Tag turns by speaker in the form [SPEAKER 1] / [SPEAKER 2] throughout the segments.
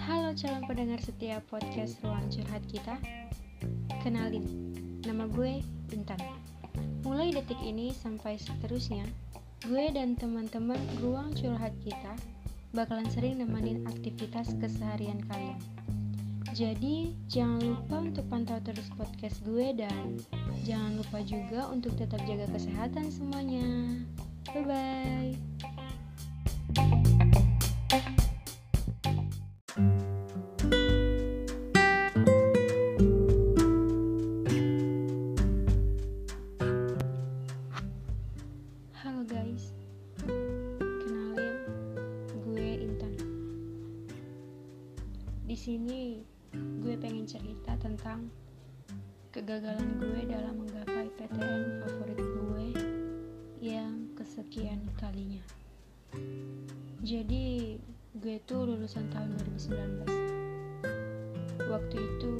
[SPEAKER 1] Halo calon pendengar setia podcast Ruang Curhat kita. Kenalin, nama gue Intan. Mulai detik ini sampai seterusnya Gue dan teman-teman Ruang Curhat kita Bakalan sering nemenin aktivitas keseharian kalian. Jadi jangan lupa untuk pantau terus podcast gue Dan jangan lupa juga untuk tetap jaga kesehatan semuanya Bye-bye Halo guys, kenalin gue Intan. Di sini gue pengen cerita tentang kegagalan gue dalam menggapai PTN favorit kesekian kalinya. Jadi gue tuh lulusan tahun 2019. Waktu itu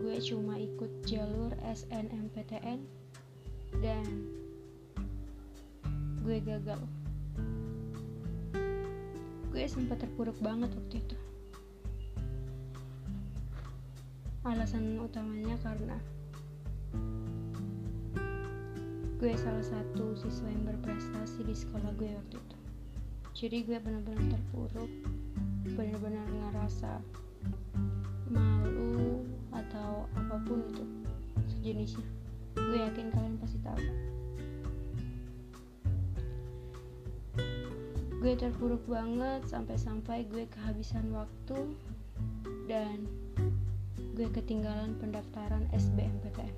[SPEAKER 1] gue cuma ikut jalur SNMPTN dan gue gagal gue sempat terpuruk banget waktu itu alasan utamanya karena gue salah satu siswa yang berprestasi di sekolah gue waktu itu. Jadi gue benar-benar terpuruk benar-benar ngerasa malu atau apa pun itu sejenisnya. Gue yakin kalian pasti tahu. Gue terpuruk banget sampai-sampai gue kehabisan waktu dan gue ketinggalan pendaftaran SBMPTN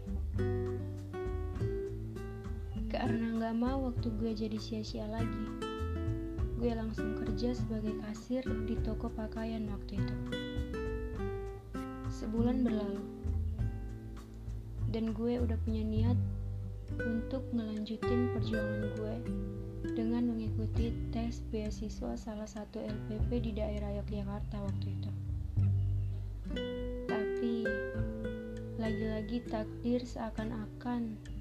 [SPEAKER 1] karena nggak mau waktu gue jadi sia-sia lagi. Gue langsung kerja sebagai kasir di toko pakaian waktu itu. Sebulan berlalu. Dan gue udah punya niat untuk ngelanjutin perjuangan gue dengan mengikuti tes beasiswa salah satu LPP di daerah Yogyakarta waktu itu. Tapi lagi-lagi takdir seakan-akan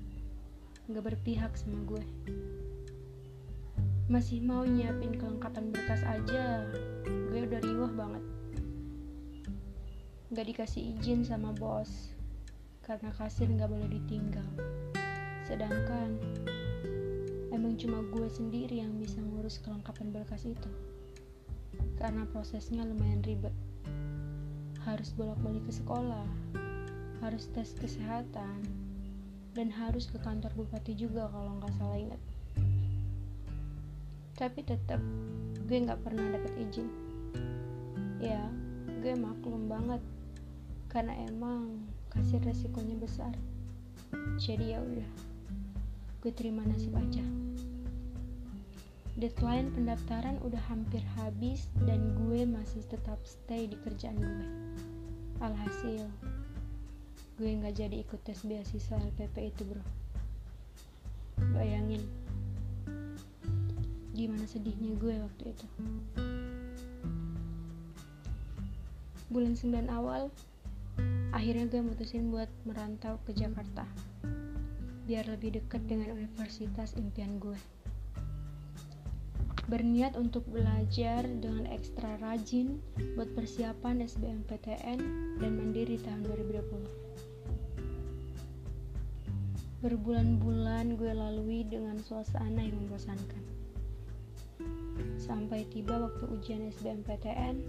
[SPEAKER 1] gak berpihak sama gue. Masih mau nyiapin kelengkapan berkas aja, gue udah riwah banget. Gak dikasih izin sama bos, karena kasir gak boleh ditinggal. Sedangkan emang cuma gue sendiri yang bisa ngurus kelengkapan berkas itu karena prosesnya lumayan ribet harus bolak-balik ke sekolah harus tes kesehatan dan harus ke kantor bupati juga kalau nggak salah ingat. Tapi tetap gue nggak pernah dapet izin. Ya gue maklum banget. Karena emang kasih resikonya besar. Jadi ya udah gue terima nasib aja. Deadline pendaftaran udah hampir habis dan gue masih tetap stay di kerjaan gue. Alhasil gue nggak jadi ikut tes beasiswa LPP itu bro bayangin gimana sedihnya gue waktu itu bulan 9 awal akhirnya gue mutusin buat merantau ke Jakarta biar lebih dekat dengan universitas impian gue. Berniat untuk belajar dengan ekstra rajin buat persiapan SBMPTN dan mandiri tahun 2020. Berbulan-bulan gue lalui dengan suasana yang membosankan. Sampai tiba waktu ujian SBMPTN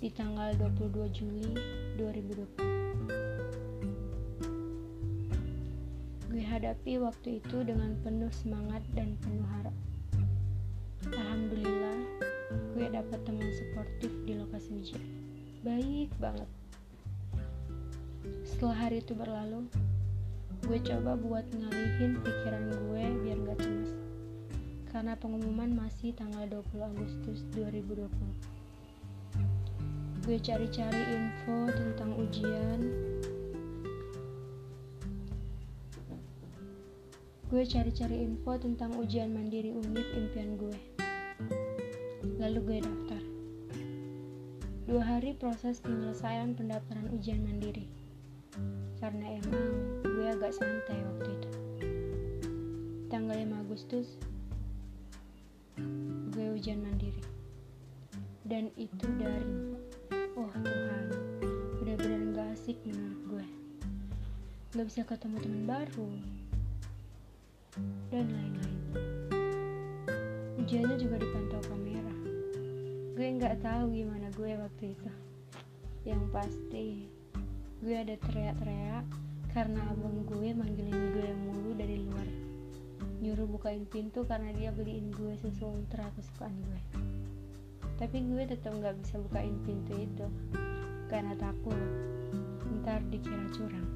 [SPEAKER 1] di tanggal 22 Juli 2020. gue hadapi waktu itu dengan penuh semangat dan penuh harap. Alhamdulillah, gue dapat teman suportif di lokasi ujian. Baik banget. Setelah hari itu berlalu, gue coba buat ngalihin pikiran gue biar gak cemas. Karena pengumuman masih tanggal 20 Agustus 2020. Gue cari-cari info tentang ujian, gue cari-cari info tentang ujian mandiri unif impian gue. Lalu gue daftar. Dua hari proses penyelesaian pendaftaran ujian mandiri. Karena emang gue agak santai waktu itu. Tanggal 5 Agustus, ujian mandiri. Dan itu dari, oh Tuhan, benar-benar gak asik menurut gue. Gak bisa ketemu teman baru, dan lain-lain. Ujiannya juga dipantau kamera. Gue nggak tahu gimana gue waktu itu. Yang pasti, gue ada teriak-teriak karena abang gue manggilin gue mulu dari luar. Nyuruh bukain pintu karena dia beliin gue susu ultra kesukaan gue. Tapi gue tetap nggak bisa bukain pintu itu karena takut. Ntar dikira curang.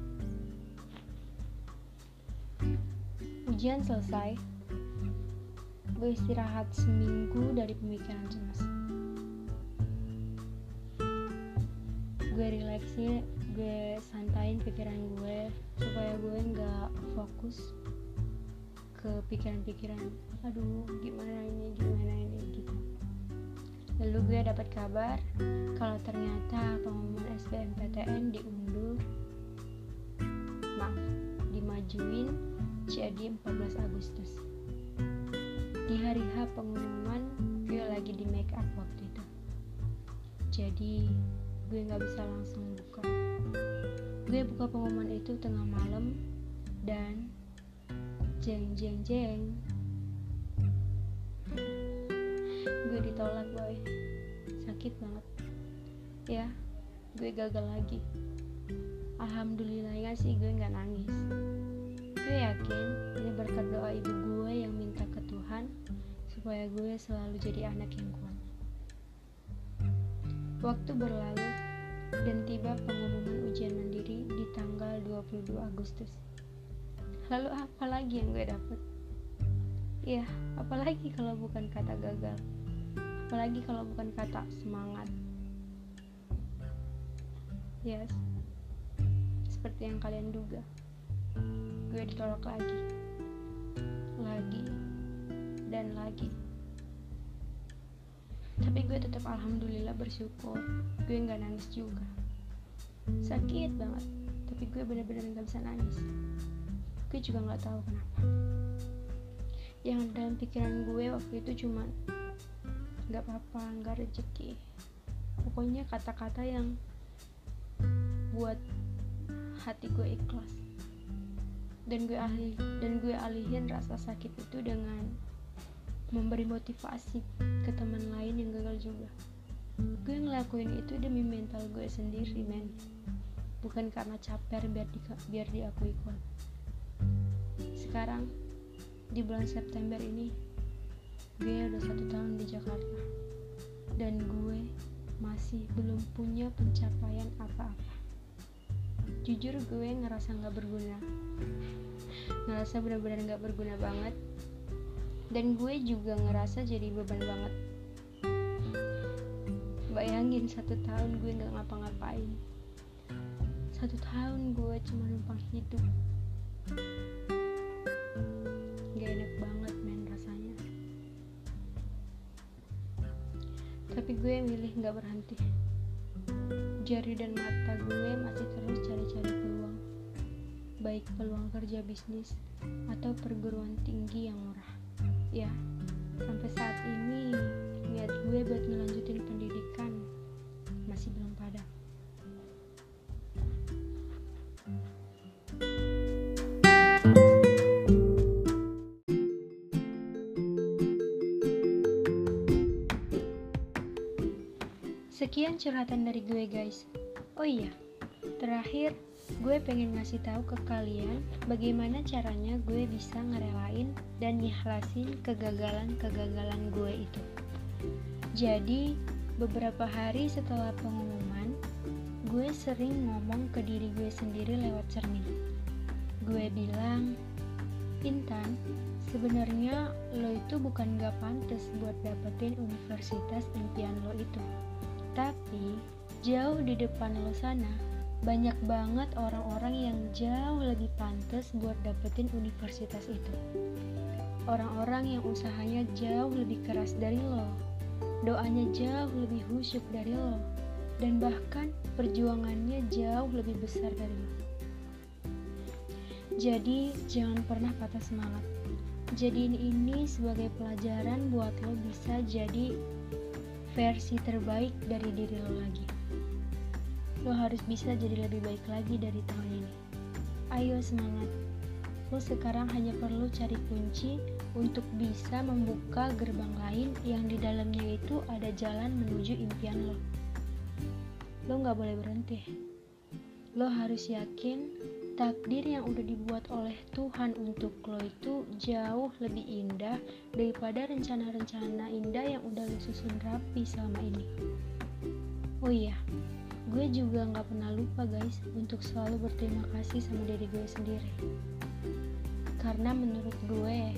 [SPEAKER 1] Ujian selesai. Gue istirahat seminggu dari pemikiran cemas. Gue relaxnya gue santain pikiran gue supaya gue nggak fokus ke pikiran-pikiran aduh gimana ini gimana ini gitu. Lalu gue dapat kabar kalau ternyata pengumuman SBMPTN diundur maaf dimajuin jadi 14 Agustus. Di hari H pengumuman gue lagi di make up waktu itu. Jadi gue nggak bisa langsung buka gue buka pengumuman itu tengah malam dan jeng jeng jeng. Gue ditolak boy. Sakit banget. Ya gue gagal lagi. Alhamdulillahnya sih gue nggak nangis. Gue yakin ini berkat doa ibu gue yang minta ke Tuhan supaya gue selalu jadi anak yang kuat. Waktu berlalu dan tiba pengumuman ujian mandiri di tanggal 22 Agustus. Lalu apa lagi yang gue dapet? Ya apalagi kalau bukan kata gagal? Apalagi kalau bukan kata semangat? Yes seperti yang kalian duga. Gue ditolak lagi. Lagi. Dan lagi tapi gue tetap alhamdulillah bersyukur. Gue nggak nangis juga. Sakit banget tapi gue bener-bener nggak bisa nangis. Gue juga nggak tahu kenapa. Yang dalam pikiran gue waktu itu cuma nggak apa-apa nggak rezeki. Pokoknya kata-kata yang buat hati gue ikhlas. Dan gue alih dan gue alihin rasa sakit itu dengan memberi motivasi ke teman lain yang gagal juga. Gue ngelakuin itu demi mental gue sendiri men. Bukan karena caper biar di, biar diakui kuat. Sekarang di bulan September ini gue udah satu tahun di Jakarta. Dan gue masih belum punya pencapaian apa-apa. Jujur gue ngerasa nggak berguna. Ngerasa benar-benar nggak berguna banget dan gue juga ngerasa jadi beban banget. Bayangin satu tahun gue nggak ngapa-ngapain. Satu tahun gue cuma numpang hidup. Gak enak banget men rasanya. Tapi gue milih gak berhenti. Jari dan mata gue masih terus cari-cari peluang. Baik peluang kerja bisnis atau perguruan tinggi yang murah ya sampai saat ini niat gue buat ngelanjutin pendidikan masih belum padam Sekian curhatan dari gue guys. Oh iya, terakhir gue pengen ngasih tahu ke kalian bagaimana caranya gue bisa ngerelain dan nyihlasin kegagalan-kegagalan gue itu. Jadi, beberapa hari setelah pengumuman, gue sering ngomong ke diri gue sendiri lewat cermin. Gue bilang, Intan, sebenarnya lo itu bukan gak pantas buat dapetin universitas impian lo itu. Tapi, jauh di depan lo sana, banyak banget orang-orang yang jauh lebih pantas buat dapetin universitas itu. Orang-orang yang usahanya jauh lebih keras dari lo, doanya jauh lebih khusyuk dari lo, dan bahkan perjuangannya jauh lebih besar dari lo. Jadi, jangan pernah patah semangat. Jadiin ini sebagai pelajaran buat lo bisa jadi versi terbaik dari diri lo lagi. Lo harus bisa jadi lebih baik lagi dari tahun ini. Ayo semangat. Lo sekarang hanya perlu cari kunci untuk bisa membuka gerbang lain yang di dalamnya itu ada jalan menuju impian lo. Lo gak boleh berhenti. Lo harus yakin takdir yang udah dibuat oleh Tuhan untuk lo itu jauh lebih indah daripada rencana-rencana indah yang udah lo susun rapi selama ini. Oh iya, gue juga nggak pernah lupa guys untuk selalu berterima kasih sama diri gue sendiri. Karena menurut gue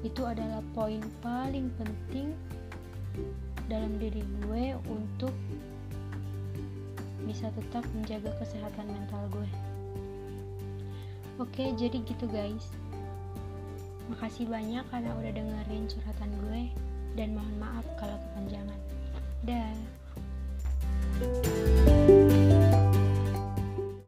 [SPEAKER 1] itu adalah poin paling penting dalam diri gue untuk bisa tetap menjaga kesehatan mental gue. Oke, jadi gitu guys. Makasih banyak karena udah dengerin curhatan gue dan mohon maaf kalau kepanjangan. Música